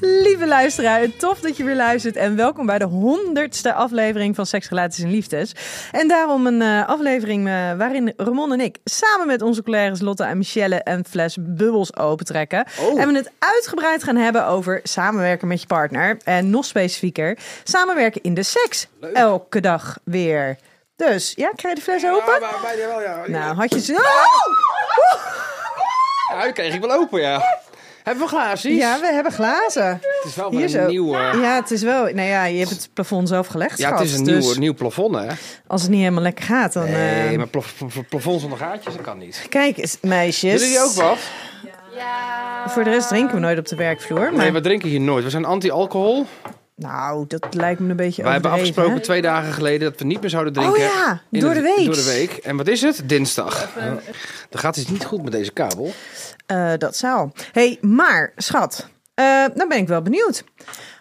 Lieve luisteraar, tof dat je weer luistert en welkom bij de honderdste aflevering van Seks, Relaties en Liefdes. En daarom een eh, aflevering eh, waarin Ramon en ik samen met onze collega's Lotte en Michelle een fles bubbels opentrekken. En we het uitgebreid gaan hebben over samenwerken met je partner. En nog specifieker, samenwerken in de seks. Elke dag weer. Dus, ja, krijg je de fles open? Ja, bijna wel, ja. Nou, had je ze... Ja, die kreeg ik wel open, ja. Hebben we glaasjes? Ja, we hebben glazen. Het is wel weer Hier een nieuw... eh, Ja, het is wel... Nou ja, je hebt het plafond zelf gelegd, ja, het is een Dus nieuw, nieuw plafond, hè? als het niet helemaal lekker gaat, dan... Nee, eh, maar plaf, plaf- plafond zonder gaatjes, dat kan niet. Kijk eens, meisjes. Willen jullie ook wat? Voor de rest drinken we nooit op de werkvloer. Maar... Nee, we drinken hier nooit. We zijn anti-alcohol. Nou, dat lijkt me een beetje Wij hebben overdreven, afgesproken hè? twee dagen geleden dat we niet meer zouden drinken. Oh ja, in door het- de week. Door de week. En wat is het? Dinsdag. Dan gaat het niet goed met deze kabel. Eh, dat zou. hey, maar schat, eh dan ben ik wel benieuwd.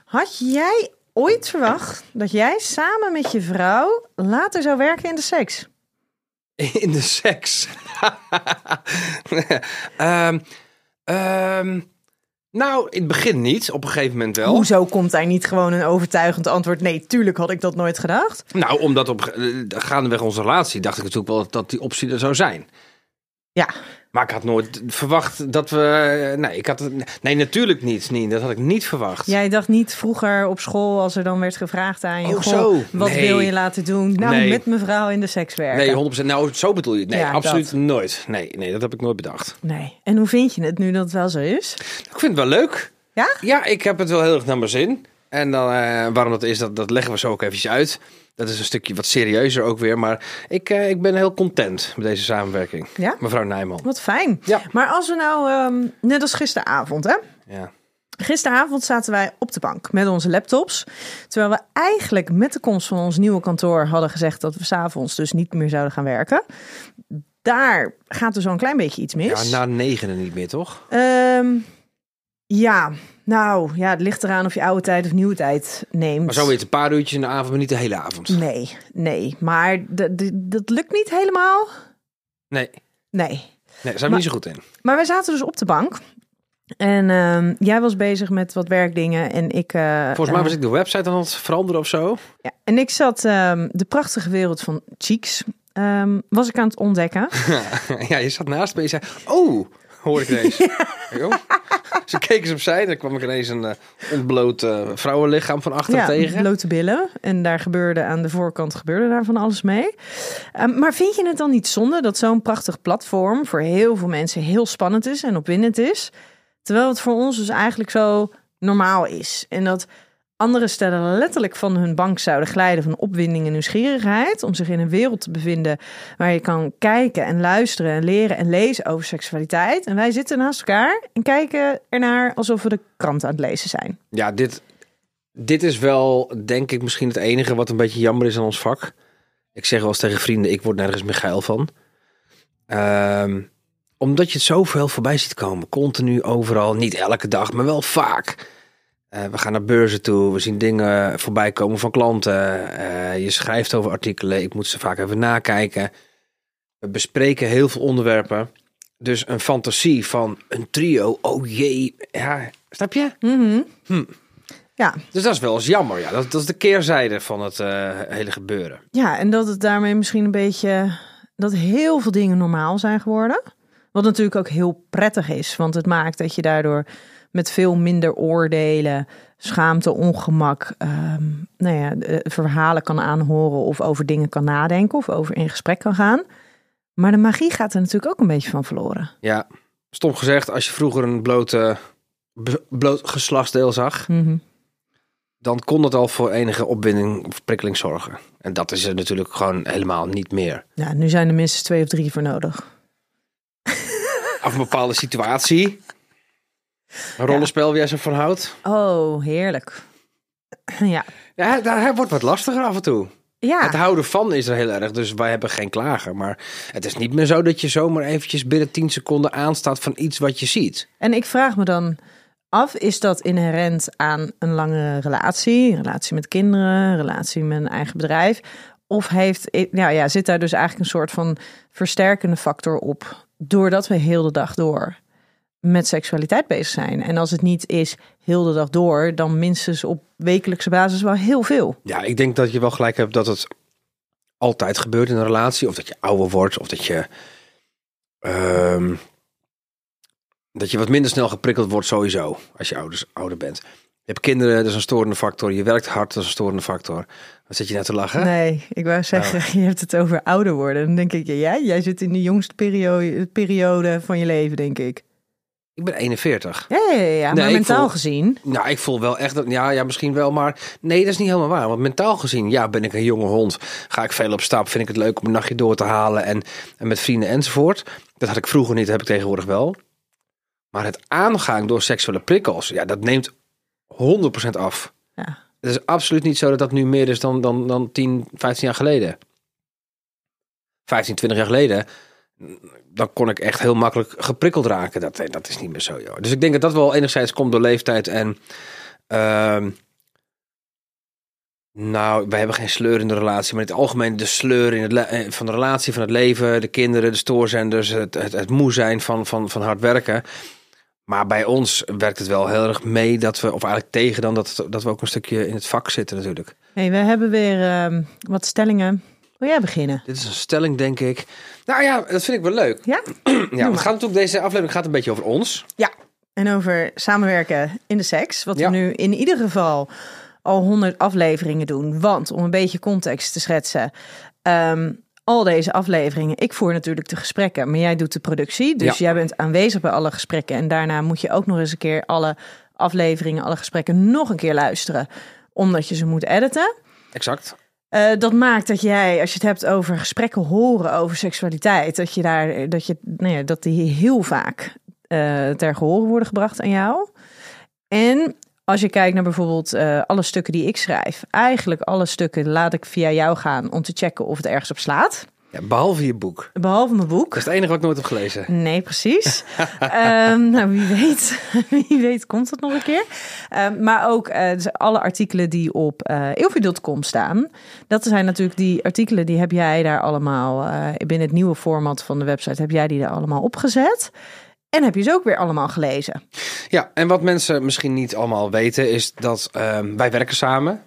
Had jij ooit verwacht dat jij samen met je vrouw later zou werken in de seks? In de seks. Ehm, ehm, nou, in het begin niet. Op een gegeven moment wel. Hoezo komt daar niet gewoon een overtuigend antwoord? Nee, tuurlijk had ik dat nooit gedacht. Nou, omdat op eh, gaandeweg onze relatie dacht ik natuurlijk wel dat die optie er zou zijn. Ja, Maar ik had nooit verwacht dat we. Nee, ik had. Nee, natuurlijk niet. Nee, dat had ik niet verwacht. jij dacht niet vroeger op school als er dan werd gevraagd aan je... Oh, "Goh, zo. Wat Nee. wil je laten doen? Nou, Nee. met mevrouw in de seks werken. Nee, 100%. Nou, zo bedoel je het. Nee, Ja, absoluut dat. nooit. Nee, nee, dat heb ik nooit bedacht. Nee. En hoe vind je het nu dat het wel zo is? Ik vind het wel leuk. Ja? Ja, ik heb het wel heel erg naar mijn zin. En dan, eh, waarom dat is, dat, dat leggen we zo ook eventjes uit. Dat is een stukje wat serieuzer ook weer. Maar ik, eh, ik ben heel content met deze samenwerking. Ja? Mevrouw Nijman. Wat fijn. Ja. Maar als we nou, ehm, net als gisteravond, hè? Ja. Gisteravond zaten wij op de bank met onze laptops. Terwijl we eigenlijk met de komst van ons nieuwe kantoor hadden gezegd dat we s'avonds dus niet meer zouden gaan werken. Daar gaat er zo'n klein beetje iets mis. ja, na negenen niet meer, toch? Ehm, ja, nou ja, het ligt eraan of je oude tijd of nieuwe tijd neemt. Maar zo weer een paar uurtjes in de avond, maar niet de hele avond. Nee, nee. Maar dat lukt niet helemaal. Nee, Nee. nee daar zijn we Maar- niet zo goed in. Maar wij zaten dus op de bank. En ehm, jij was bezig met wat werkdingen en ik... eh, Volgens mij eh, was ik de website aan het veranderen of zo. ja, en ik zat ehm, de prachtige wereld van Cheeks ehm, was ik aan het ontdekken. ja, je zat naast me en je zei, oh, hoor ik ineens. Ze keken eens opzij en dan kwam ik ineens een eh, ontbloot eh, vrouwenlichaam van achter ja, tegen. blote billen. En daar gebeurde aan de voorkant gebeurde daar van alles mee. Ehm, maar vind je het dan niet zonde dat zo'n prachtig platform voor heel veel mensen heel spannend is en opwindend is? Terwijl het voor ons dus eigenlijk zo normaal is. En dat andere stellen letterlijk van hun bank zouden glijden van opwinding en nieuwsgierigheid. Om zich in een wereld te bevinden waar je kan kijken en luisteren en leren en lezen over seksualiteit. En wij zitten naast elkaar en kijken ernaar alsof we de krant aan het lezen zijn. Ja, dit, dit is wel, denk ik, misschien het enige wat een beetje jammer is aan ons vak. Ik zeg wel eens tegen vrienden, ik word nergens meer geil van. Ehm, omdat je het zoveel voorbij ziet komen. Continu, overal. Niet elke dag, maar wel vaak. Eh, we gaan naar beurzen toe. We zien dingen voorbij komen van klanten. Eh, je schrijft over artikelen. Ik moet ze vaak even nakijken. We bespreken heel veel onderwerpen. Dus een fantasie van een trio. Oh jee. Ja, snap je? Ja, Dus dat is wel eens jammer. Ja. Dat, dat is de keerzijde van het eh, hele gebeuren. Ja, en dat het daarmee misschien een beetje dat heel veel dingen normaal zijn geworden. Wat natuurlijk ook heel prettig is, want het maakt dat je daardoor met veel minder oordelen, schaamte, ongemak, ehm, nou ja, eh, verhalen kan aanhoren of over dingen kan nadenken of over in gesprek kan gaan. Maar de magie gaat er natuurlijk ook een beetje van verloren. Ja, stom gezegd, als je vroeger een blote, bloot geslachtsdeel zag, Mhm. dan kon het al voor enige opwinding of prikkeling zorgen. En dat is er natuurlijk gewoon helemaal niet meer. Ja, nu zijn er minstens twee of drie voor nodig. Af een bepaalde situatie. Een rollenspel waar jij zo van houdt. Oh, heerlijk. Ja. Ja, daar hij wordt wat lastiger af en toe. Het Ja, houden van is er heel erg, dus wij hebben geen klager. Maar het is niet meer zo dat je zomaar eventjes binnen 10 seconden aanstaat van iets wat je ziet. en ik vraag me dan af, is dat inherent aan een lange relatie? Relatie met kinderen, relatie met een eigen bedrijf? Of heeft, nou ja, zit daar dus eigenlijk een soort van versterkende factor op, doordat we heel de dag door met seksualiteit bezig zijn? En als het niet is heel de dag door, dan minstens op wekelijkse basis wel heel veel. Ja, ik denk dat je wel gelijk hebt dat het altijd gebeurt in een relatie. Of dat je ouder wordt, of dat je... ehm, dat je wat minder snel geprikkeld wordt sowieso, als je ouders, ouder bent. Je hebt kinderen, dat is een storende factor. Je werkt hard, dat is een storende factor. Wat zit je nou te lachen? Nee, ik wou zeggen, je hebt het over ouder worden. Dan denk ik, ja, jij zit in de jongste periode, periode van je leven, denk ik. Ik ben 41. Ja, ja, ja, maar mentaal voel- gezien. Nou, ik voel wel echt dat. Ja, ja, misschien wel, maar nee, dat is niet helemaal waar. Want mentaal gezien, ja, ben ik een jonge hond. Ga ik veel op stap, vind ik het leuk om een nachtje door te halen en, en met vrienden enzovoort. Dat had ik vroeger niet, dat heb ik tegenwoordig wel. Maar het aangaan door seksuele prikkels, ja, dat neemt 100% af. Ja. Het is absoluut niet zo dat dat nu meer is dan, dan, dan 10, 15 jaar geleden. 15, 20 jaar geleden, dan kon ik echt heel makkelijk geprikkeld raken. Dat, dat is niet meer zo, joh. Dus ik denk dat dat wel enigszins komt door leeftijd en... ehm, nou, wij hebben geen sleur in de relatie, maar in het algemeen de sleur in het eh, van de relatie, van het leven, de kinderen, de stoorzenders, het, het, het moe zijn van, van, van hard werken. Maar bij ons werkt het wel heel erg mee dat we, of eigenlijk tegen dan, dat, dat we ook een stukje in het vak zitten natuurlijk. Hey, we hebben weer ehm, wat stellingen. Wil jij beginnen? Dit is een stelling, denk ik. Nou ja, dat vind ik wel leuk. Ja? Ja, het gaat natuurlijk, deze aflevering gaat een beetje over ons. Ja. En over samenwerken in de seks. Wat Ja. we nu in ieder geval al 100 afleveringen doen. Want om een beetje context te schetsen. ehm, al deze afleveringen, ik voer natuurlijk de gesprekken, maar jij doet de productie. Dus Ja. jij bent aanwezig bij alle gesprekken. En daarna moet je ook nog eens een keer alle afleveringen, alle gesprekken nog een keer luisteren. Omdat je ze moet editen. Exact. Eh, dat maakt dat jij, als je het hebt over gesprekken horen over seksualiteit, dat je daar, dat je, nou ja, dat die heel vaak eh, ter gehoor worden gebracht aan jou. En als je kijkt naar bijvoorbeeld eh, alle stukken die ik schrijf, eigenlijk alle stukken laat ik via jou gaan om te checken of het ergens op slaat. Ja, behalve je boek. Behalve mijn boek. Dat is het enige wat ik nooit heb gelezen. Nee, precies. Ehm, nou, wie weet, wie weet komt het nog een keer. Ehm, maar ook eh, dus alle artikelen die op eh Ilfie.com staan. Dat zijn natuurlijk die artikelen die heb jij daar allemaal eh, binnen het nieuwe format van de website heb jij die daar allemaal opgezet. En heb je ze ook weer allemaal gelezen. Ja, en wat mensen misschien niet allemaal weten is dat ehm, wij werken samen.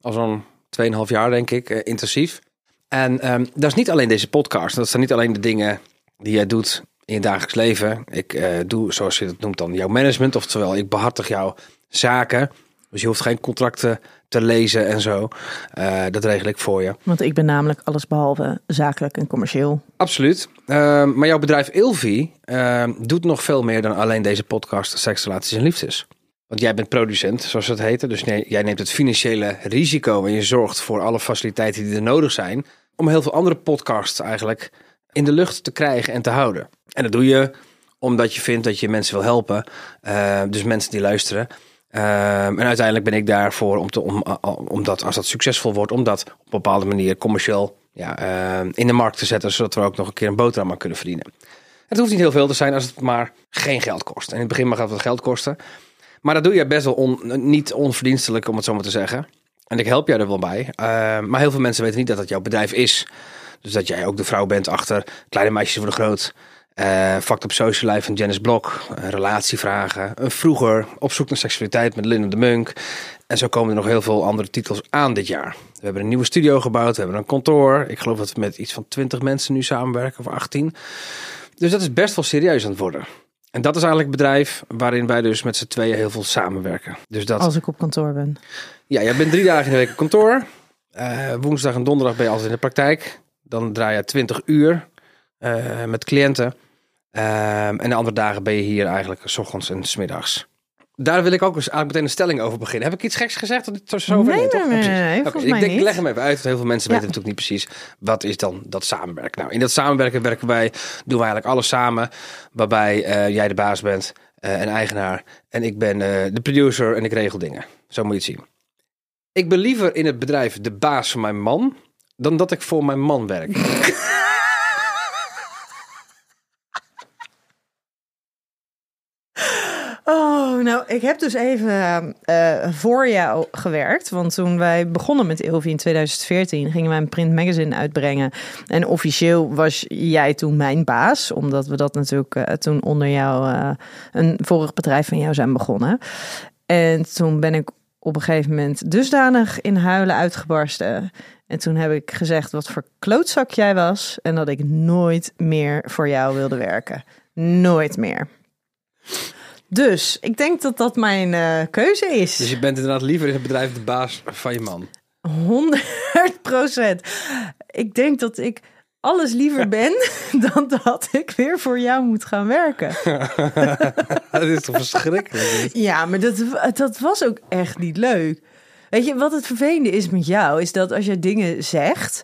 Al zo'n 2,5 jaar denk ik, intensief. En ehm, dat is niet alleen deze podcast. Dat zijn niet alleen de dingen die jij doet in je dagelijks leven. Ik eh, doe, zoals je dat noemt dan, jouw management. Oftewel, ik behartig jouw zaken. Dus je hoeft geen contracten te lezen en zo. Eh, dat regel ik voor je. Want ik ben namelijk alles behalve zakelijk en commercieel. Absoluut. Ehm, maar jouw bedrijf Ilvi ehm, doet nog veel meer dan alleen deze podcast Seks, Relaties en Liefdes. Want jij bent producent, zoals het heet. Dus nee, jij neemt het financiële risico en je zorgt voor alle faciliteiten die er nodig zijn. Om heel veel andere podcasts eigenlijk in de lucht te krijgen en te houden. En dat doe je omdat je vindt dat je mensen wil helpen. Eh, dus mensen die luisteren. Ehm, en uiteindelijk ben ik daarvoor om te, om, omdat als dat succesvol wordt, om dat op een bepaalde manier commercieel ja, eh, in de markt te zetten, zodat we ook nog een keer een boterham kunnen verdienen. Het hoeft niet heel veel te zijn als het maar geen geld kost. En in het begin mag het wat geld kosten. Maar dat doe je best wel niet onverdienstelijk, om het zo maar te zeggen. En ik help jou er wel bij. Eh, maar heel veel mensen weten niet dat dat jouw bedrijf is. Dus dat jij ook de vrouw bent achter Kleine Meisjes voor de Groot. eh Fact op Social Life van Janice Blok. eh, Relatievragen. Een vroeger Op zoek naar seksualiteit met Linda de Munk. En zo komen er nog heel veel andere titels aan dit jaar. We hebben een nieuwe studio gebouwd. We hebben een kantoor. Ik geloof dat we met iets van 20 mensen nu samenwerken. Of 18. Dus dat is best wel serieus aan het worden. En dat is eigenlijk het bedrijf waarin wij dus met z'n tweeën heel veel samenwerken. Dus dat, Als ik op kantoor ben. ja, jij bent drie dagen in de week op kantoor. Eh, woensdag en donderdag ben je altijd in de praktijk. Dan draai je 20 uur eh, met cliënten. Ehm, en de andere dagen ben je hier eigenlijk s ochtends en s middags. Daar wil ik ook eens eigenlijk meteen een stelling over beginnen. Heb ik iets geks gezegd? Dat het zo Nee, nee, toch? nee, nee, volgens ik denk, niet. leg hem even uit, want heel veel mensen Ja. weten natuurlijk niet precies wat is dan dat samenwerken. Nou, in dat samenwerken werken wij, doen we eigenlijk alles samen, waarbij eh, jij de baas bent eh, en eigenaar en ik ben eh, de producer en ik regel dingen. Zo moet je het zien. Ik ben liever in het bedrijf de baas van mijn man dan dat ik voor mijn man werk. Oh, nou, ik heb dus even eh, voor jou gewerkt. Want toen wij begonnen met Ilvi in 2014, gingen wij een print magazine uitbrengen. En officieel was jij toen mijn baas, omdat we dat natuurlijk eh, toen onder jou, eh, een vorig bedrijf van jou zijn begonnen. En toen ben ik op een gegeven moment dusdanig in huilen uitgebarsten. En toen heb ik gezegd wat voor klootzak jij was. En dat ik nooit meer voor jou wilde werken. Nooit meer. Dus ik denk dat dat mijn eh, keuze is. Dus je bent inderdaad liever in het bedrijf de baas van je man. 100 procent. Ik denk dat ik alles liever ben dan dat ik weer voor jou moet gaan werken. dat is toch verschrikkelijk? Ja, maar dat, dat was ook echt niet leuk. Weet je, wat het vervelende is met jou, is dat als je dingen zegt.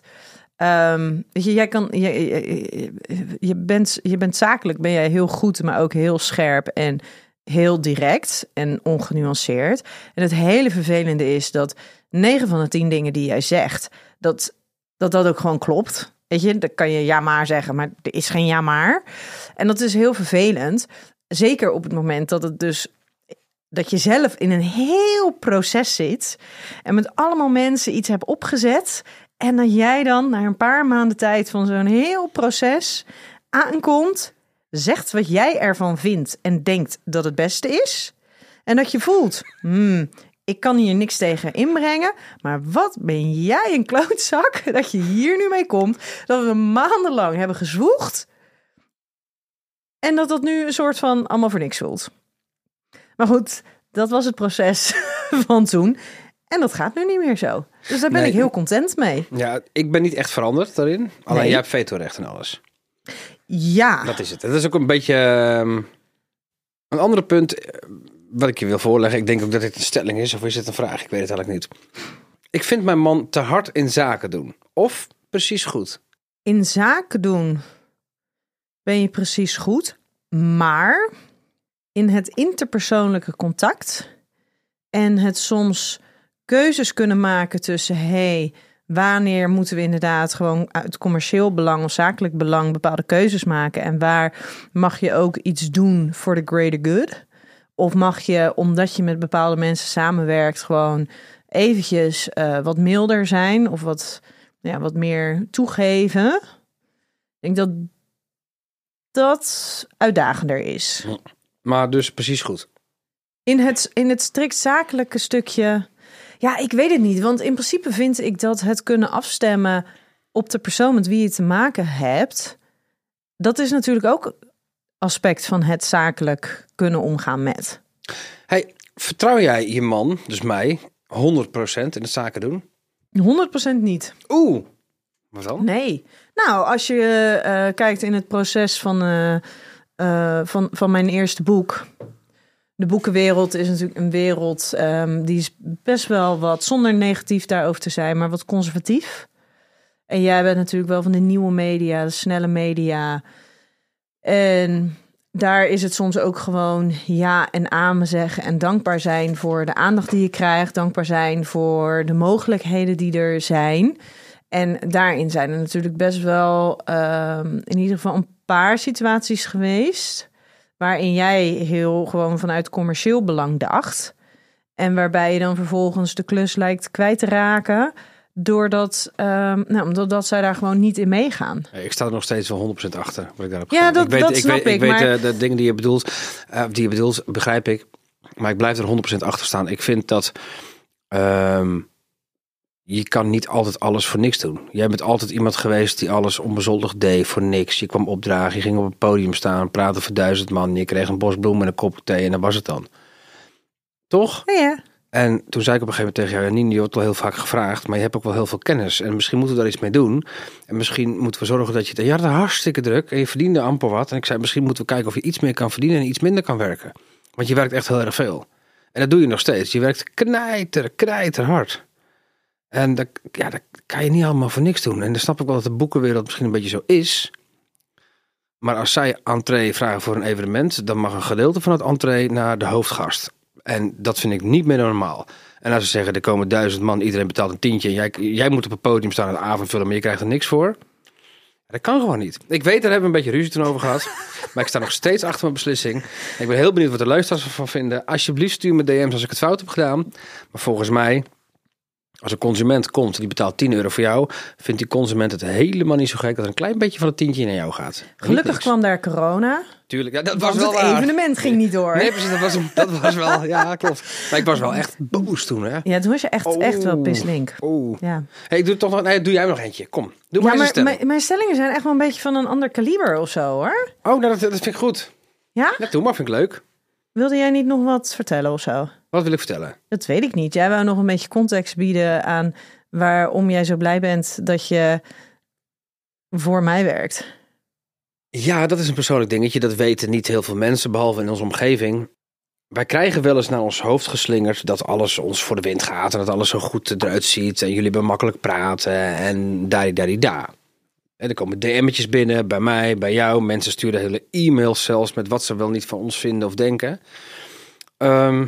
ehm, weet je, jij kan, je, je, je, bent, je bent zakelijk, ben jij heel goed, maar ook heel scherp en heel direct en ongenuanceerd. En het hele vervelende is dat 9 van de 10 dingen die jij zegt, dat dat, dat ook gewoon klopt. Weet je, dan kan je ja maar zeggen, maar er is geen ja maar. En dat is heel vervelend. Zeker op het moment dat het dus dat je zelf in een heel proces zit en met allemaal mensen iets hebt opgezet en dat jij dan na een paar maanden tijd van zo'n heel proces aankomt, zegt wat jij ervan vindt en denkt dat het beste is en dat je voelt, hmm, ik kan hier niks tegen inbrengen, maar wat ben jij een klootzak dat je hier nu mee komt, dat we maandenlang hebben gezwoegd en dat dat nu een soort van allemaal voor niks voelt. Maar goed, dat was het proces van toen. En dat gaat nu niet meer zo. Dus daar ben Nee. ik heel content mee. Ja, ik ben niet echt veranderd daarin. Alleen Nee. jij hebt vetorecht en alles. Ja. Dat is het. Dat is ook een beetje ehm, een andere punt eh, wat ik je wil voorleggen. Ik denk ook dat dit een stelling is, of is het een vraag? Ik weet het eigenlijk niet. Ik vind mijn man te hard in zaken doen. Of precies goed. In zaken doen ben je precies goed. Maar in het interpersoonlijke contact en het soms keuzes kunnen maken tussen hey, wanneer moeten we inderdaad gewoon uit commercieel belang of zakelijk belang bepaalde keuzes maken en waar mag je ook iets doen voor de greater good? Of mag je, omdat je met bepaalde mensen samenwerkt, gewoon eventjes eh, wat milder zijn of wat, ja, wat meer toegeven? Ik denk dat dat uitdagender is. Maar dus precies goed. In het, in het strikt zakelijke stukje. Ja, ik weet het niet. Want in principe vind ik dat het kunnen afstemmen op de persoon met wie je te maken hebt. Dat is natuurlijk ook aspect van het zakelijk kunnen omgaan met. Hey, vertrouw jij je man, dus mij, 100% in het zaken doen? 100% niet. Oeh. Wat dan? Nee. Nou, als je eh, kijkt in het proces van, eh, eh, van, van mijn eerste boek. De boekenwereld is natuurlijk een wereld ehm, die is best wel wat, zonder negatief daarover te zijn, maar wat conservatief. En jij bent natuurlijk wel van de nieuwe media, de snelle media. En daar is het soms ook gewoon ja en amen zeggen en dankbaar zijn voor de aandacht die je krijgt, dankbaar zijn voor de mogelijkheden die er zijn. En daarin zijn er natuurlijk best wel ehm, in ieder geval een paar situaties geweest. Waarin jij heel gewoon vanuit commercieel belang dacht. En waarbij je dan vervolgens de klus lijkt kwijt te raken. Doordat, ehm, nou, omdat dat zij daar gewoon niet in meegaan. Ik sta er nog steeds wel 100% achter. Wat ik daarop Ja, dat- ik weet, dat ik snap weet, ik. ik, weet maar- de dingen die je bedoelt, eh, die je bedoelt, begrijp ik. Maar ik blijf er 100% achter staan. Ik vind dat ehm, je kan niet altijd alles voor niks doen. Jij bent altijd iemand geweest die alles onbezoldigd deed voor niks. Je kwam opdragen, je ging op het podium staan, praten voor duizend man. Je kreeg een bos bloemen en een kop thee en dat was het dan. Toch? Ja. En toen zei ik op een gegeven moment tegen jou, Janine, je wordt wel heel vaak gevraagd, maar je hebt ook wel heel veel kennis. En misschien moeten we daar iets mee doen. En misschien moeten we zorgen dat je, ja, dat is hartstikke druk en je verdiende amper wat. En ik zei, misschien moeten we kijken of je iets meer kan verdienen en iets minder kan werken. Want je werkt echt heel erg veel. En dat doe je nog steeds. Je werkt knijter, knijter hard. En dat, ja, dat kan je niet allemaal voor niks doen. En dan snap ik wel dat de boekenwereld misschien een beetje zo is. Maar als zij entree vragen voor een evenement, dan mag een gedeelte van het entree naar de hoofdgast. En dat vind ik niet meer normaal. En als ze zeggen, er komen duizend man, iedereen betaalt een tientje. En jij, jij moet op het podium staan en de avond vullen, maar je krijgt er niks voor. Dat kan gewoon niet. Ik weet, daar hebben we een beetje ruzie toen over gehad. maar ik sta nog steeds achter mijn beslissing. Ik ben heel benieuwd wat de luisteraars ervan vinden. Alsjeblieft stuur me DM's als ik het fout heb gedaan. Maar volgens mij, als een consument komt die betaalt 10 euro voor jou, vindt die consument het helemaal niet zo gek dat er een klein beetje van het tientje naar jou gaat. Gelukkig kwam daar corona. Tuurlijk, ja, dat was wel het waar. evenement ging niet door. Nee, precies, dat was, dat was wel, ja, klopt. Maar ik was wel echt boos toen, hè. Ja, toen was je echt, echt wel pislink. Oeh. Ja, Hey, ik doe toch nog, nee, doe jij nog eentje. Kom, doe maar ja maar stelling. mijn, mijn stellingen zijn echt wel een beetje van een ander kaliber of zo hoor. Oh, nou, dat, dat vind ik goed. Ja? Ja, doe maar, vind ik leuk. Wilde jij niet nog wat vertellen of zo? Wat wil ik vertellen? Dat weet ik niet. Jij wou nog een beetje context bieden aan waarom jij zo blij bent dat je voor mij werkt. Ja, dat is een persoonlijk dingetje. Dat weten niet heel veel mensen, behalve in onze omgeving. Wij krijgen wel eens naar ons hoofd geslingerd dat alles ons voor de wind gaat en dat alles zo goed eruit ziet en jullie hebben makkelijk praten en daar, daar, daar. En er komen DM'tjes binnen bij mij, bij jou. Mensen sturen hele e-mails zelfs met wat ze wel niet van ons vinden of denken. Ehm,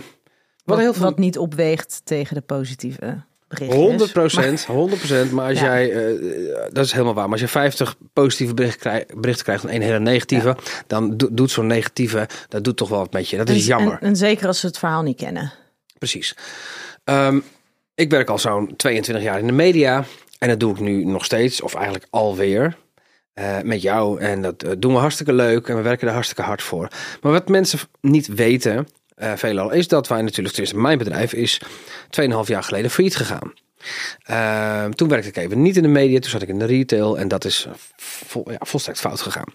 wat, heel veel wat niet opweegt tegen de positieve berichtjes. 100 procent, 100 procent. Maar als Ja. jij, eh, dat is helemaal waar. Maar als je 50 positieve berichten krijgt, berichten krijgt en één hele negatieve, dan do- doet zo'n negatieve, dat doet toch wel wat met je. Dat is En- jammer. En, en zeker als ze het verhaal niet kennen. Precies. Ehm, ik werk al zo'n 22 jaar in de media. En dat doe ik nu nog steeds, of eigenlijk alweer. eh, met jou. En dat eh, doen we hartstikke leuk. En we werken er hartstikke hard voor. Maar wat mensen niet weten, eh veelal, is dat wij natuurlijk, tenminste mijn bedrijf, is 2,5 jaar geleden failliet gegaan. Ehm, toen werkte ik even niet in de media, toen zat ik in de retail. En dat is vol, ja, volstrekt fout gegaan.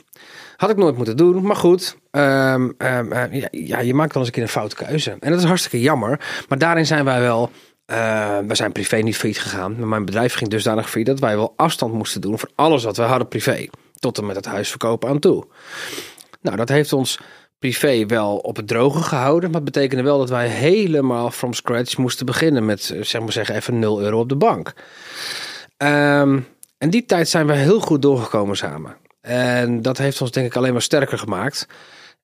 Had ik nooit moeten doen, maar goed. ehm, ehm, eh, ja, je maakt wel eens een keer een foute keuze. En dat is hartstikke jammer. Maar daarin zijn wij wel. eh, we zijn privé niet failliet gegaan. Maar mijn bedrijf ging dusdanig failliet dat wij wel afstand moesten doen voor alles wat we hadden privé. Tot en met het huis verkopen aan toe. Nou, dat heeft ons privé wel op het droge gehouden. Maar het betekende wel dat wij helemaal from scratch moesten beginnen met, eh, zeg maar zeggen, even 0 euro op de bank. Ehm, en die tijd zijn we heel goed doorgekomen samen. En dat heeft ons denk ik alleen maar sterker gemaakt.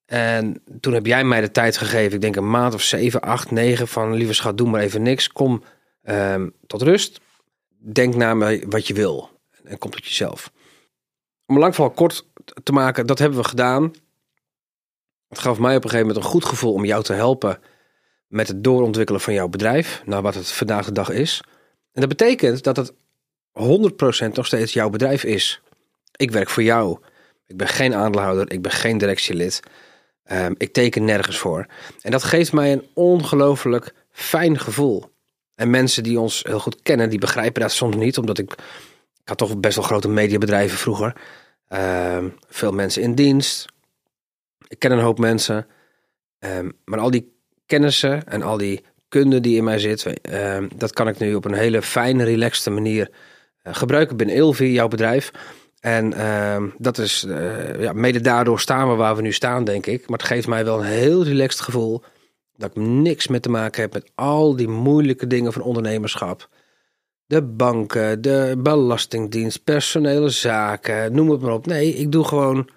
En toen heb jij mij de tijd gegeven, ik denk een maand of zeven, acht, negen, van lieve schat, doe maar even niks. Kom ehm, tot rust. Denk na wat je wil. En kom tot jezelf. Om lang verhaal kort te maken, dat hebben we gedaan. Het gaf mij op een gegeven moment een goed gevoel om jou te helpen met het doorontwikkelen van jouw bedrijf, naar wat het vandaag de dag is. En dat betekent dat het 100% nog steeds jouw bedrijf is. Ik werk voor jou. Ik ben geen aandeelhouder, ik ben geen directielid. Ehm, ik teken nergens voor. En dat geeft mij een ongelooflijk fijn gevoel. En mensen die ons heel goed kennen, die begrijpen dat soms niet, omdat ik, ik had toch best wel grote mediabedrijven vroeger. Ehm, veel mensen in dienst. Ik ken een hoop mensen. Ehm, maar al die kennissen en al die kunde die in mij zit, ehm, dat kan ik nu op een hele fijne, relaxte manier eh, gebruiken binnen Ilvi, jouw bedrijf. En ehm, dat is, eh, ja, mede daardoor staan we waar we nu staan, denk ik. Maar het geeft mij wel een heel relaxed gevoel dat ik niks meer te maken heb met al die moeilijke dingen van ondernemerschap. De banken, de belastingdienst, personele zaken, noem het maar op. Nee, ik doe gewoon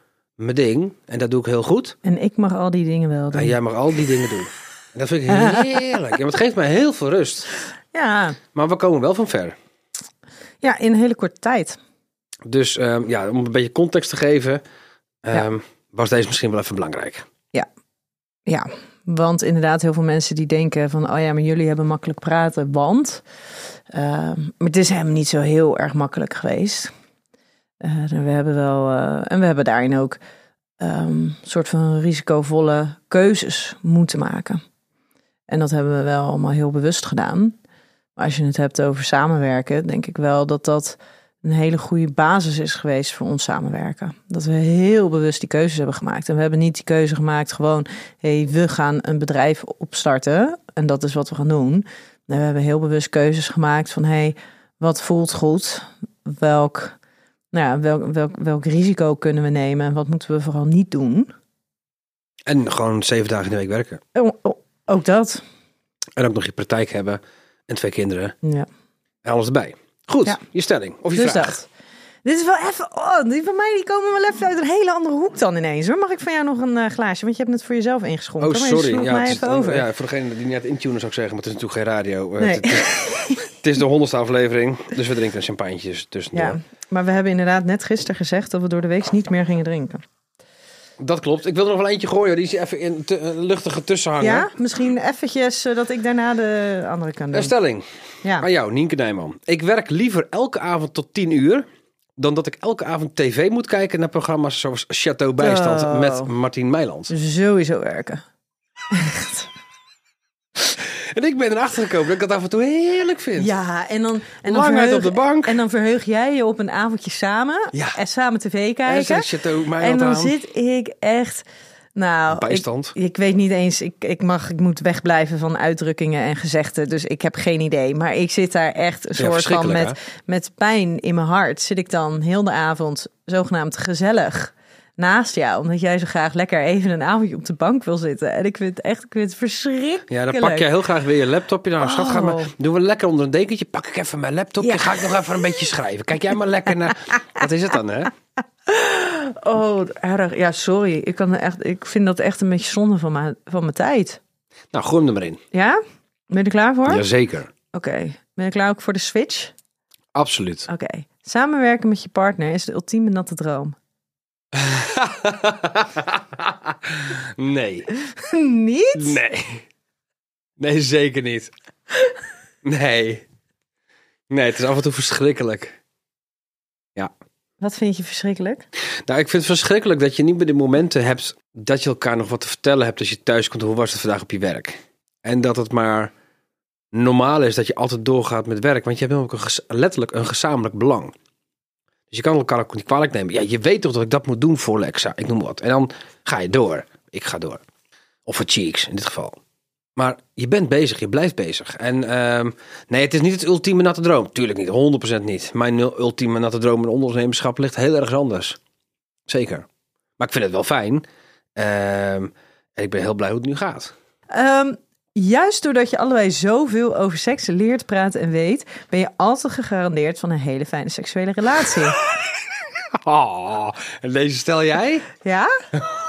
mijn ding en dat doe ik heel goed. En ik mag al die dingen wel doen. En jij mag al die dingen doen. En dat vind ik heerlijk. Ja, het geeft mij heel veel rust. ja. Maar we komen wel van ver. ja, in een hele korte tijd. Dus ehm, ja, om een beetje context te geven, ehm, was deze misschien wel even belangrijk. Ja, want inderdaad, heel veel mensen die denken van, oh ja, maar jullie hebben makkelijk praten, want. Ehm, maar het is helemaal niet zo heel erg makkelijk geweest. Eh, we hebben wel, eh, en we hebben daarin ook een soort van risicovolle keuzes moeten maken. En dat hebben we wel allemaal heel bewust gedaan. Maar als je het hebt over samenwerken, denk ik wel dat dat een hele goede basis is geweest voor ons samenwerken. Dat we heel bewust die keuzes hebben gemaakt. En we hebben niet die keuze gemaakt gewoon, hé, hey, we gaan een bedrijf opstarten. En dat is wat we gaan doen. We hebben heel bewust keuzes gemaakt van hey, wat voelt goed? Welk, nou ja, welk, welk, welk risico kunnen we nemen? En wat moeten we vooral niet doen? En gewoon zeven dagen in de week werken. Oh, oh, ook dat. En ook nog je praktijk hebben. En twee kinderen. Ja. En alles erbij. Goed, Ja. je stelling. Of je Dus vraag. dat. Dit is wel even. Oh, die van mij die komen wel even uit een hele andere hoek dan ineens. Hoor. Mag ik van jou nog een eh, glaasje? Want je hebt het voor jezelf ingeschonken. Oh, maar je sorry. Ja, mij is, over. ja, voor degene die net intunen zou ik zeggen, maar het is natuurlijk geen radio. Eh, Nee. het is- de honderdste aflevering, dus we drinken een champagnetjes tussendoor. Ja, maar we hebben inderdaad net gisteren gezegd dat we door de week niet meer gingen drinken. Dat klopt. Ik wil er nog wel eentje gooien. Die is even in een luchtige tussenhanger. Ja, misschien eventjes zodat ik daarna de andere kan doen. Een stelling Ja. aan jou, Nienke Nijman. Ik werk liever elke avond tot 10 uur... dan dat ik elke avond tv moet kijken naar programma's zoals Chateau Bijstand Oh. met Martien Meiland. Sowieso werken. En ik ben erachter gekomen dat ik dat af en toe heerlijk vind. Ja, en dan, en dan, verheug, op de bank. en dan verheug jij je op een avondje samen. Ja. En samen tv En kijken. zet En Meiland dan aan. zit ik echt. Nou, Bijstand. Ik, ik weet niet eens. Ik, ik mag, ik moet wegblijven van uitdrukkingen en gezegden. Dus ik heb geen idee. Maar ik zit daar echt een Ja, soort van met, met pijn in mijn hart. Zit ik dan heel de avond zogenaamd gezellig naast jou. Omdat jij zo graag lekker even een avondje op de bank wil zitten. En ik vind het echt, ik vind het verschrikkelijk. Ja, dan pak je heel graag weer je laptopje. Nou, schat, ga maar, Oh. doen we lekker onder een dekentje. Pak ik even mijn laptopje. Ja. Ga ik nog even een beetje schrijven. Kijk jij maar lekker naar... Wat is het dan, hè? Oh, erg. Ja, sorry. Ik, kan echt, ik vind dat echt een beetje zonde van mijn, van mijn tijd. Nou, gooi hem er maar in. Ja? Ben je er klaar voor? Jazeker. Oké. Ben je klaar ook voor de switch? Absoluut. Oké. Samenwerken met je partner is de ultieme natte droom. Nee. Niet? Nee. Nee, zeker niet. Nee. Nee, het is af en toe verschrikkelijk. Wat vind je verschrikkelijk? Nou, ik vind het verschrikkelijk dat je niet meer de momenten hebt dat je elkaar nog wat te vertellen hebt als je thuis komt. Hoe was het vandaag op je werk? En dat het maar normaal is dat je altijd doorgaat met werk. Want je hebt een ges- letterlijk een gezamenlijk belang. Dus je kan elkaar ook niet kwalijk nemen. Ja, je weet toch dat ik dat moet doen voor Lexa. Ik noem wat. En dan ga je door. Ik ga door. Of voor Cheeks in dit geval. Maar je bent bezig, je blijft bezig. En ehm, nee, het is niet het ultieme natte droom. Tuurlijk niet, 100% niet. Mijn ultieme natte droom in ondernemerschap ligt heel erg anders. Zeker. Maar ik vind het wel fijn. Ehm, en ik ben heel blij hoe het nu gaat. Ehm, juist doordat je allebei zoveel over seks leert, praten en weet, ben je altijd gegarandeerd van een hele fijne seksuele relatie. Oh, en deze stel jij? ja?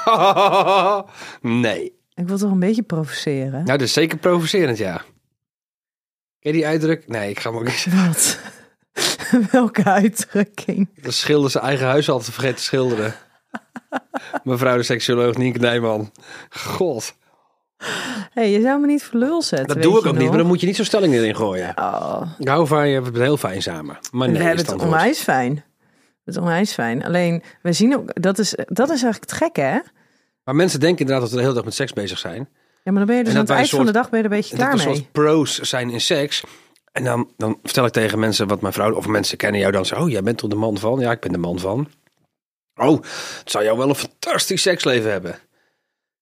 nee. Ik wil toch een beetje provoceren. Nou, dat is zeker provocerend, ja. Ken je die uitdruk? Nee, ik ga hem ook niet zeggen. Wat? Welke uitdrukking? Dat schilder zijn eigen huis altijd vergeten te schilderen. Mevrouw de seksuoloog Nienke Nijman. God. hey, je zou me niet voor lul zetten. Dat doe ik ook niet, maar dan moet je niet zo'n stelling erin gooien. Oh, je, we hebben het heel fijn samen. Maar nee, we is hebben het onwijs fijn. Het is onwijs fijn. Alleen, we zien ook, dat is, dat is eigenlijk het gekke, hè? Maar mensen denken inderdaad dat we de hele dag met seks bezig zijn. Ja, maar dan ben je dus aan dat het eind van de dag ben je er een beetje dat klaar we mee. soort pro's zijn in seks. En dan, dan vertel ik tegen mensen wat mijn vrouw... Of mensen kennen jou dan zo. Oh, jij bent toch de man van? Ja, ik ben de man van. Oh, het zou jou wel een fantastisch seksleven hebben.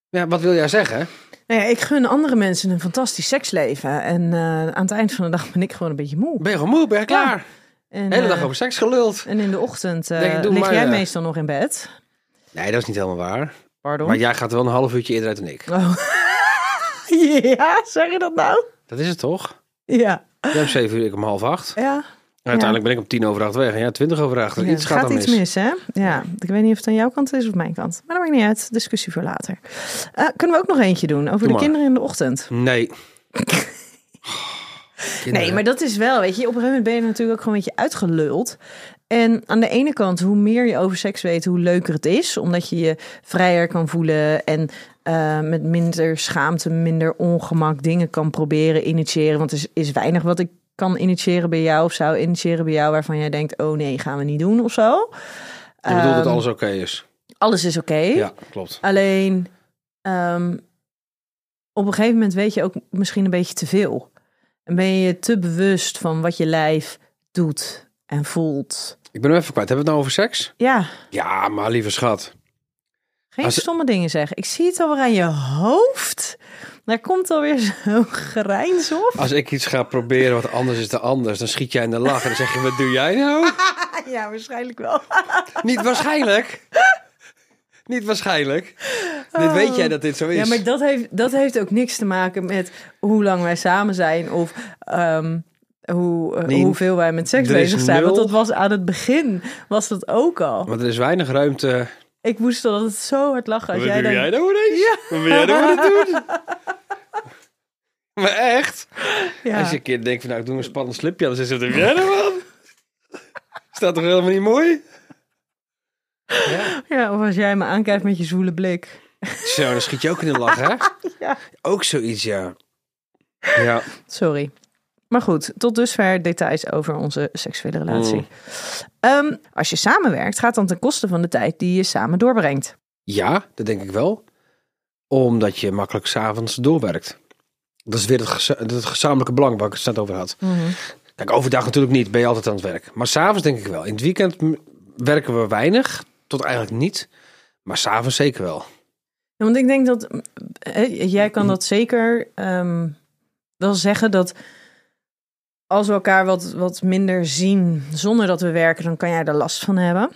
Ja, wat wil jij zeggen? Nou ja, ik gun andere mensen een fantastisch seksleven. En eh, aan het eind van de dag ben ik gewoon een beetje moe. Ben je gewoon moe? Ben je klaar? En, De hele dag eh, over seks geluld. En in de ochtend Denk doe lig maar, jij meestal nog in bed. Nee, dat is niet helemaal waar. Pardon? Maar jij gaat wel een half uurtje eerder uit dan ik. Oh. ja, zeg je dat nou? Dat is het toch? Ja. Jij hebt zeven uur, ik om half acht. Ja. Uiteindelijk ben ik om tien over acht weg. En ja, twintig over acht. Ja, iets gaat, gaat iets mis. mis, hè? Ja, ik weet niet of het aan jouw kant is of mijn kant. Maar dat maakt niet uit. Discussie voor later. Eh, kunnen we ook nog eentje doen over Doe de kinderen in de ochtend? Nee. Nee, maar dat is wel, weet je, op een gegeven moment ben je natuurlijk ook gewoon een beetje uitgeluld. En aan de ene kant, hoe meer je over seks weet, hoe leuker het is. Omdat je je vrijer kan voelen en eh, met minder schaamte, minder ongemak dingen kan proberen initiëren. Want er is, is weinig wat ik kan initiëren bij jou of zou initiëren bij jou waarvan jij denkt, oh nee, gaan we niet doen of zo. Je bedoelt dat Ehm, alles oké is. Alles is oké. Ja, klopt. Alleen ehm, op een gegeven moment weet je ook misschien een beetje te veel. En ben je je te bewust van wat je lijf doet en voelt. Ik ben hem even kwijt. Hebben we het nou over seks? Ja, Ja, maar lieve schat. Geen Als- stomme dingen zeggen. Ik zie het alweer aan je hoofd. Daar komt alweer zo'n grijns op. Als ik iets ga proberen wat anders is dan anders, dan schiet jij in de lach en dan zeg je, wat doe jij nou? Ja, waarschijnlijk wel. Niet waarschijnlijk. Niet waarschijnlijk. Dit weet jij dat dit zo is. Ja, maar dat heeft, dat heeft ook niks te maken met hoe lang wij samen zijn of ehm, hoe, eh, Nee, hoeveel wij met seks bezig zijn. Want dat was aan het begin, was dat ook al. Want er is weinig ruimte. Ik moest dan altijd zo hard lachen als Wat jij doe dan... jij nou ineens? Wat ben jij nou aan het doen? Maar echt? Ja. Als je een keer denkt van nou, ik doe een spannend slipje dan wat doe jij nou man? Staat toch helemaal niet mooi? Ja. ja, of als jij me aankijkt met je zwoele blik. Zo, dan schiet je ook in de lach, hè? Ja. Ook zoiets, ja. Ja. Sorry. Maar goed, tot dusver details over onze seksuele relatie. Mm. Ehm, als je samenwerkt, gaat dan ten koste van de tijd die je samen doorbrengt. Ja, dat denk ik wel. Omdat je makkelijk s'avonds doorwerkt. Dat is weer het, het gezamenlijke belang waar ik het net over had. Kijk, overdag natuurlijk niet, ben je altijd aan het werk. Maar s'avonds denk ik wel. In het weekend werken we weinig, tot eigenlijk niet. Maar s'avonds zeker wel. Ja, want ik denk dat eh, jij kan dat zeker ehm, wel zeggen dat als we elkaar wat, wat minder zien zonder dat we werken, dan kan jij er last van hebben.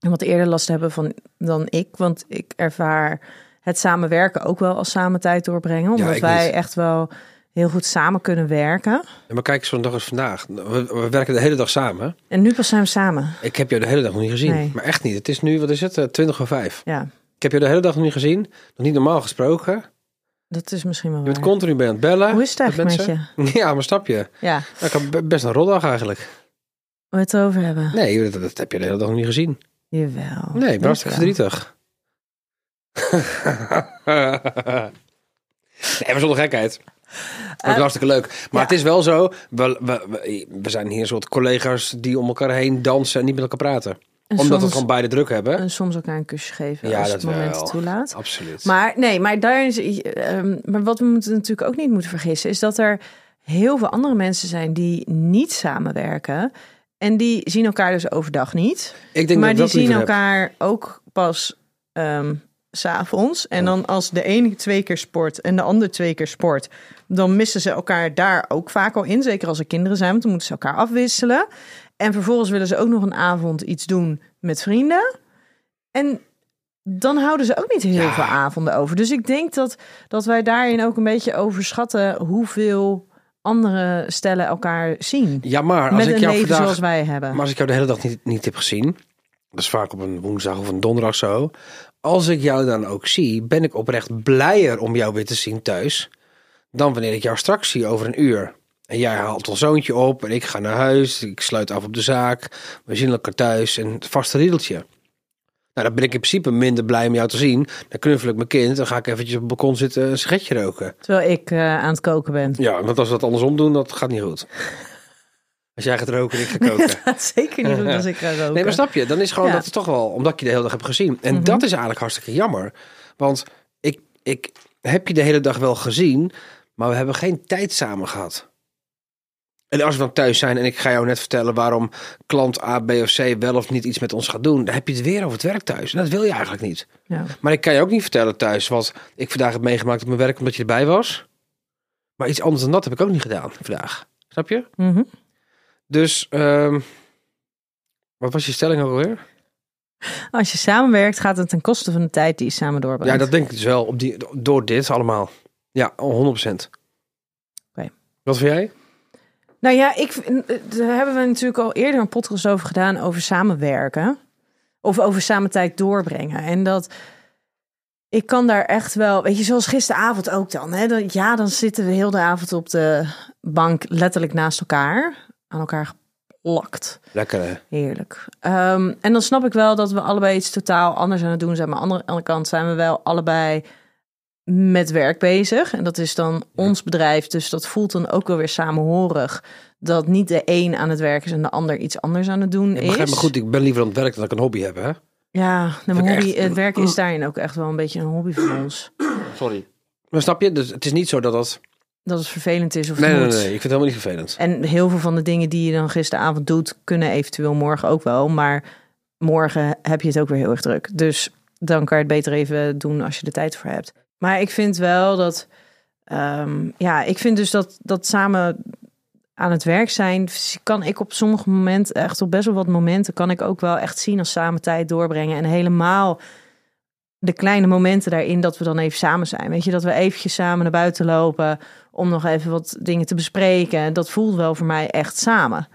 En wat eerder last hebben van dan ik, want ik ervaar het samenwerken ook wel als samen tijd doorbrengen, omdat wij niet. echt wel heel goed samen kunnen werken. Ja, maar kijk, zo'n dag als vandaag. We, we werken de hele dag samen. En nu pas zijn we samen. Ik heb jou de hele dag nog niet gezien. Nee. Maar echt niet. Het is nu, wat is het, eh, 20 voor 5. Ja, Ik heb jou de hele dag nog niet gezien. Nog niet normaal gesproken. Dat is misschien wel Je bent waar. continu bij aan het bellen. Hoe is het eigenlijk met mensen. Ja, maar snap je? Ja, Nou, ik heb be- best een rotdag eigenlijk. we het over hebben. Nee, dat, dat heb je de hele dag nog niet gezien. Jawel. Nee, ik ben hartstikke verdrietig. nee, maar zonder gekheid. Ook Eh, hartstikke leuk. Maar ja. het is wel zo, we, we, we, we zijn hier een soort collega's die om elkaar heen dansen en niet met elkaar praten. En Omdat we soms- gewoon beide druk hebben. En soms elkaar een kusje geven Ja, als dat het moment wel. toelaat. Absoluut. Maar nee, maar daar is. ehm, maar wat we moeten natuurlijk ook niet moeten vergissen, is dat er heel veel andere mensen zijn die niet samenwerken. En die zien elkaar dus overdag niet. ik denk maar dat die dat zien heb. elkaar ook pas s s'avonds. En dan als de ene twee keer sport en de ander twee keer sport, dan missen ze elkaar daar ook vaak al in. Zeker als er kinderen zijn, want dan moeten ze elkaar afwisselen. En vervolgens willen ze ook nog een avond iets doen met vrienden. En dan houden ze ook niet heel Ja. veel avonden over. Dus ik denk dat, dat wij daarin ook een beetje overschatten hoeveel andere stellen elkaar zien. Ja, maar als met ik een jou leven vandaag... zoals wij hebben. Maar als ik jou de hele dag niet, niet heb gezien, dat is vaak op een woensdag of een donderdag zo. Als ik jou dan ook zie, ben ik oprecht blijer om jou weer te zien thuis. Dan wanneer ik jou straks zie over een uur. En jij haalt ons zoontje op en ik ga naar huis. Ik sluit af op de zaak. We zien elkaar thuis en het vaste riedeltje. Nou, dan ben ik in principe minder blij om jou te zien. Dan knuffel ik mijn kind. Dan ga ik eventjes op het balkon zitten en een sigaretje roken. Terwijl ik eh, aan het koken ben. Ja, want als we dat andersom doen, dat gaat niet goed. Als jij gaat roken en ik ga koken. Dat gaat zeker niet doen als ik ga roken. Nee, maar snap je? Dan is gewoon Ja. dat is toch wel omdat je de hele dag heb gezien. En Mhm. dat is eigenlijk hartstikke jammer. Want ik, ik heb je de hele dag wel gezien, maar we hebben geen tijd samen gehad. En als we dan thuis zijn en ik ga jou net vertellen waarom klant A, B of C wel of niet iets met ons gaat doen, dan heb je het weer over het werk thuis. En dat wil je eigenlijk niet. Ja. Maar ik kan je ook niet vertellen thuis wat ik vandaag heb meegemaakt op mijn werk omdat je erbij was. Maar iets anders dan dat heb ik ook niet gedaan vandaag. Snap je? Mhm. Dus, ehm, wat was je stelling alweer? Als je samenwerkt, gaat het ten koste van de tijd die je samen doorbrengt. Ja, dat denk ik dus wel. Op die, door dit allemaal. Ja, 100%. Oké. Wat vind jij? Nou ja, ik, eh, daar hebben we natuurlijk al eerder een podcast over gedaan, over samenwerken. Of over samen tijd doorbrengen. En dat ik kan daar echt wel, weet je, zoals gisteravond ook dan. Hè? Dan- Ja, dan zitten we heel de avond op de bank letterlijk naast elkaar. Aan elkaar geplakt. Lekker hè? Heerlijk. Ehm, en dan snap ik wel dat we allebei iets totaal anders aan het doen zijn. Maar aan de andere kant zijn we wel allebei met werk bezig. En dat is dan ons bedrijf. Dus dat voelt dan ook wel weer samenhorig. Dat niet de een aan het werk is en de ander iets anders aan het doen Ik is. begrijp me goed, ik ben liever aan het werk dan dat ik een hobby heb, hè? Ja, ik hobby, echt- het werk is daarin ook echt wel een beetje een hobby van ons. Sorry. Maar snap je? Dus het is niet zo dat dat... Dat het vervelend is of Nee, nee, nee, ik vind het helemaal niet vervelend. En heel veel van de dingen die je dan gisteravond doet, kunnen eventueel morgen ook wel. Maar morgen heb je het ook weer heel erg druk. Dus dan kan je het beter even doen als je de tijd voor hebt. Maar ik vind wel dat, ehm, ja, ik vind dus dat, dat samen aan het werk zijn, kan ik op sommige momenten, echt op best wel wat momenten, kan ik ook wel echt zien als samen tijd doorbrengen. En helemaal de kleine momenten daarin dat we dan even samen zijn. Weet je, dat we eventjes samen naar buiten lopen om nog even wat dingen te bespreken. Dat voelt wel voor mij echt samen.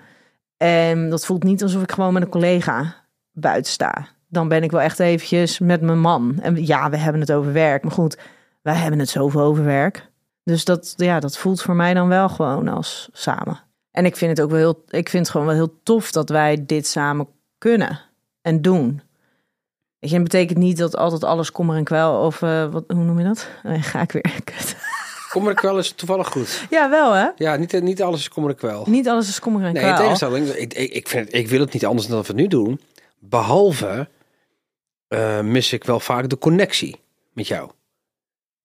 En dat voelt niet alsof ik gewoon met een collega buiten sta. Dan ben ik wel echt eventjes met mijn man. En ja, we hebben het over werk. Maar goed, wij hebben het zoveel over werk. Dus dat, ja, dat voelt voor mij dan wel gewoon als samen. En ik vind het ook wel heel, ik vind het gewoon wel heel tof dat wij dit samen kunnen en doen. Weet je, het betekent niet dat altijd alles kommer en kwel of uh, wat, hoe noem je dat? Nee, ga ik weer. Kommer en kwel is toevallig goed. Ja, wel hè? Ja, niet, niet alles is kommer en kwel. Niet alles is kommer en kwel. Nee, tegenstelling. Ik, ik, ik, vind, ik wil het niet anders dan dat we het nu doen. Behalve uh, mis ik wel vaak de connectie met jou.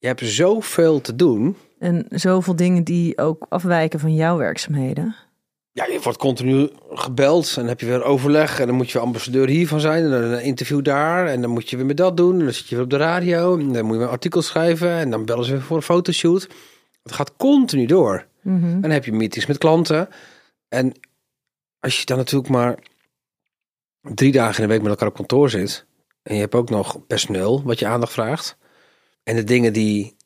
Je hebt zoveel te doen. En zoveel dingen die ook afwijken van jouw werkzaamheden. Ja, je wordt continu gebeld en dan heb je weer overleg en dan moet je weer ambassadeur hiervan zijn en dan een interview daar en dan moet je weer met dat doen en dan zit je weer op de radio en dan moet je weer een artikel schrijven en dan bellen ze weer voor een fotoshoot. Het gaat continu door. Mm -hmm. En dan heb je meetings met klanten en als je dan natuurlijk maar drie dagen in de week met elkaar op kantoor zit en je hebt ook nog personeel wat je aandacht vraagt en de dingen die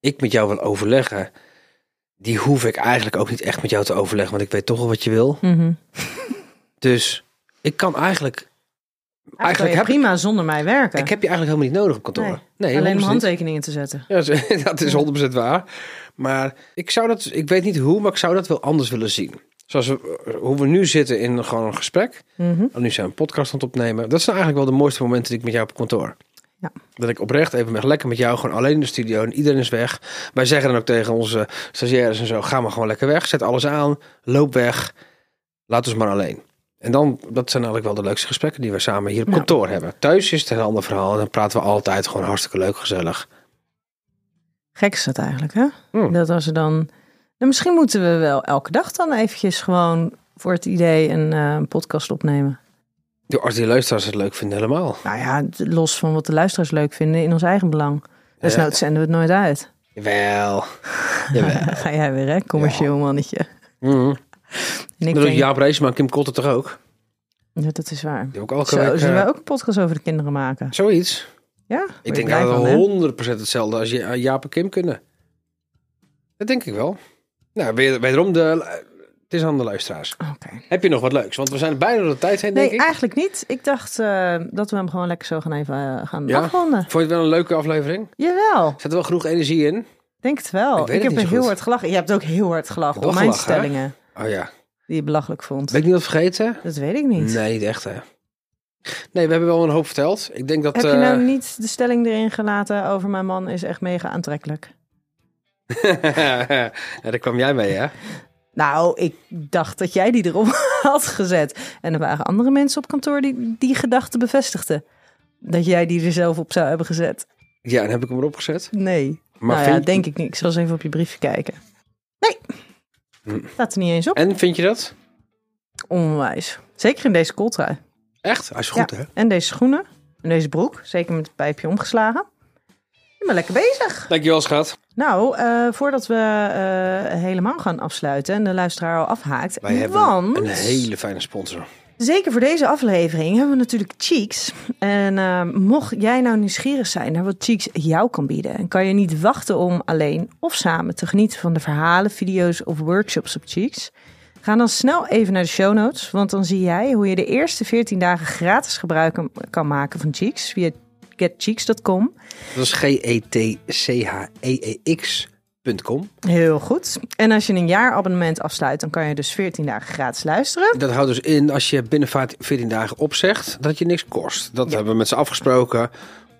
ik met jou wil overleggen, die hoef ik eigenlijk ook niet echt met jou te overleggen, want ik weet toch wel wat je wil. Mm -hmm. Dus ik kan eigenlijk. Eigenlijk heb prima zonder mij werken. Ik heb je eigenlijk helemaal niet nodig op kantoor. Nee, nee alleen om handtekeningen te zetten. Ja, dat is 100% waar. Maar ik zou dat, ik weet niet hoe, maar ik zou dat wel anders willen zien. Zoals we, hoe we nu zitten in gewoon een gesprek. Mm -hmm. En nu zijn we een podcast aan het opnemen. Dat zijn eigenlijk wel de mooiste momenten die ik met jou op kantoor. Ja. Dat ik oprecht even met, lekker met jou, gewoon alleen in de studio en iedereen is weg. Wij zeggen dan ook tegen onze stagiaires en zo, ga maar gewoon lekker weg. Zet alles aan, loop weg, laat ons maar alleen. En dan, dat zijn eigenlijk wel de leukste gesprekken die we samen hier op kantoor nou. hebben. Thuis is het een ander verhaal en dan praten we altijd gewoon hartstikke leuk, gezellig. Gek is dat eigenlijk, hè? Hmm. Dat als er dan... Nou, misschien moeten we wel elke dag dan eventjes gewoon voor het idee een, uh, een podcast opnemen. Als die luisteraars het leuk vinden, helemaal. Nou ja, los van wat de luisteraars leuk vinden, in ons eigen belang. Dus nou zenden we het nooit uit. Jawel. Ga jij weer, hè? Commercieel ja. mannetje. Mm. En ik denk... Jaap Reesma en Kim Kotter toch ook? Ja, dat is waar. Die ook Zo, zullen wij ook een podcast over de kinderen maken? Zoiets. Ja? Ik denk dat we 100% hetzelfde als Jaap en Kim kunnen. Dat denk ik wel. Nou, weer, wederom de... Het is aan de luisteraars. Okay. Heb je nog wat leuks? Want we zijn bijna door de tijd heen, denk nee, ik. eigenlijk niet. Ik dacht uh, dat we hem gewoon lekker zo gaan even uh, gaan ja? afronden. Vond je het wel een leuke aflevering? Jawel. Zit er wel genoeg energie in? Denk het wel. Ik, ik heb er heel hard gelachen. Je hebt ook heel hard gelachen om mijn gelachen, stellingen. Hè? Oh ja. Die je belachelijk vond. Ben ik niet wat vergeten? Dat weet ik niet. Nee, niet echt hè. Nee, we hebben wel een hoop verteld. Ik denk dat... Heb je uh... nou niet de stelling erin gelaten over mijn man is echt mega aantrekkelijk? ja, daar kwam jij mee hè? Nou, ik dacht dat jij die erop had gezet. En er waren andere mensen op kantoor die die gedachte bevestigden. Dat jij die er zelf op zou hebben gezet. Ja, en heb ik hem erop gezet? Nee. Maar nou ja, denk ik niet. Ik zal eens even op je briefje kijken. Nee. Hm. Staat er niet eens op. En vind je dat? Onwijs. Zeker in deze kooltrui. Echt? Hij is goed ja. hè? En deze schoenen. En deze broek. Zeker met het pijpje omgeslagen. Je bent lekker bezig. Dankjewel, schat. Nou, uh, voordat we uh, helemaal gaan afsluiten en de luisteraar al afhaakt. Wij hebben want, een hele fijne sponsor. Zeker voor deze aflevering hebben we natuurlijk Cheeks. En uh, mocht jij nou nieuwsgierig zijn naar wat Cheeks jou kan bieden, en kan je niet wachten om alleen of samen te genieten van de verhalen, video's of workshops op Cheeks. Ga dan snel even naar de show notes, want dan zie jij hoe je de eerste 14 dagen gratis gebruik kan maken van Cheeks via getcheeks.com. Dat is G-E-T-C-H-E-E-X.com. Heel goed. En als je een jaarabonnement afsluit, dan kan je dus 14 dagen gratis luisteren. Dat houdt dus in, als je binnen 14 dagen opzegt, dat je niks kost. Dat ja. hebben we met z'n afgesproken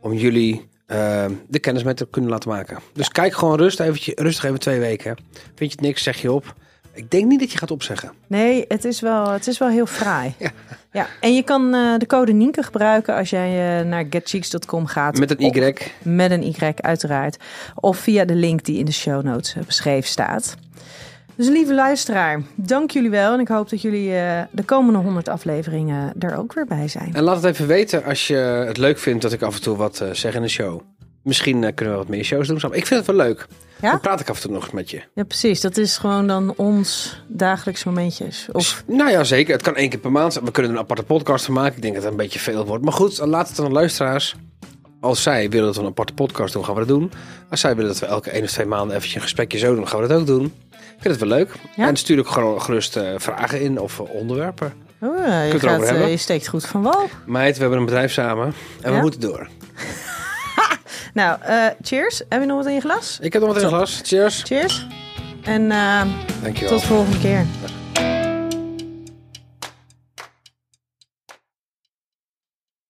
om jullie uh, de kennis met te kunnen laten maken. Dus ja. kijk gewoon rust, eventje, rustig even twee weken. Vind je het niks, zeg je op. Ik denk niet dat je gaat opzeggen. Nee, het is wel, het is wel heel fraai. Ja. ja. En je kan uh, de code Nienke gebruiken als jij uh, naar getcheeks.com gaat. Met een Y. Op, met een Y, uiteraard. Of via de link die in de show notes beschreven staat. Dus lieve luisteraar, dank jullie wel. En ik hoop dat jullie eh, de komende 100 afleveringen er ook weer bij zijn. En laat het even weten als je het leuk vindt dat ik af en toe wat eh, zeg in de show. Misschien eh, kunnen we wat meer shows doen samen. Ik vind het wel leuk. Ja? Dan praat ik af en toe nog eens met je. Ja, precies. Dat is gewoon dan ons dagelijks momentjes. Of Nou ja, zeker. Het kan één keer per maand. zijn. We kunnen een aparte podcast van maken. Ik denk dat het een beetje veel wordt. Maar goed, laat het aan de luisteraars. Als zij willen dat we een aparte podcast doen, gaan we dat doen. Als zij willen dat we elke één of twee maanden eventjes een gesprekje zo doen, gaan we dat ook doen. Ik vind het wel leuk. Ja? En stuur ook gewoon gerust eh, vragen in of eh, onderwerpen. oh, je, gaat, je steekt goed van wal. Meid, we hebben een bedrijf samen. En we moeten door. Nou, eh, cheers. Heb je nog wat in je glas? Ik heb nog wat in het glas. Cheers. Cheers. En eh, tot de volgende keer.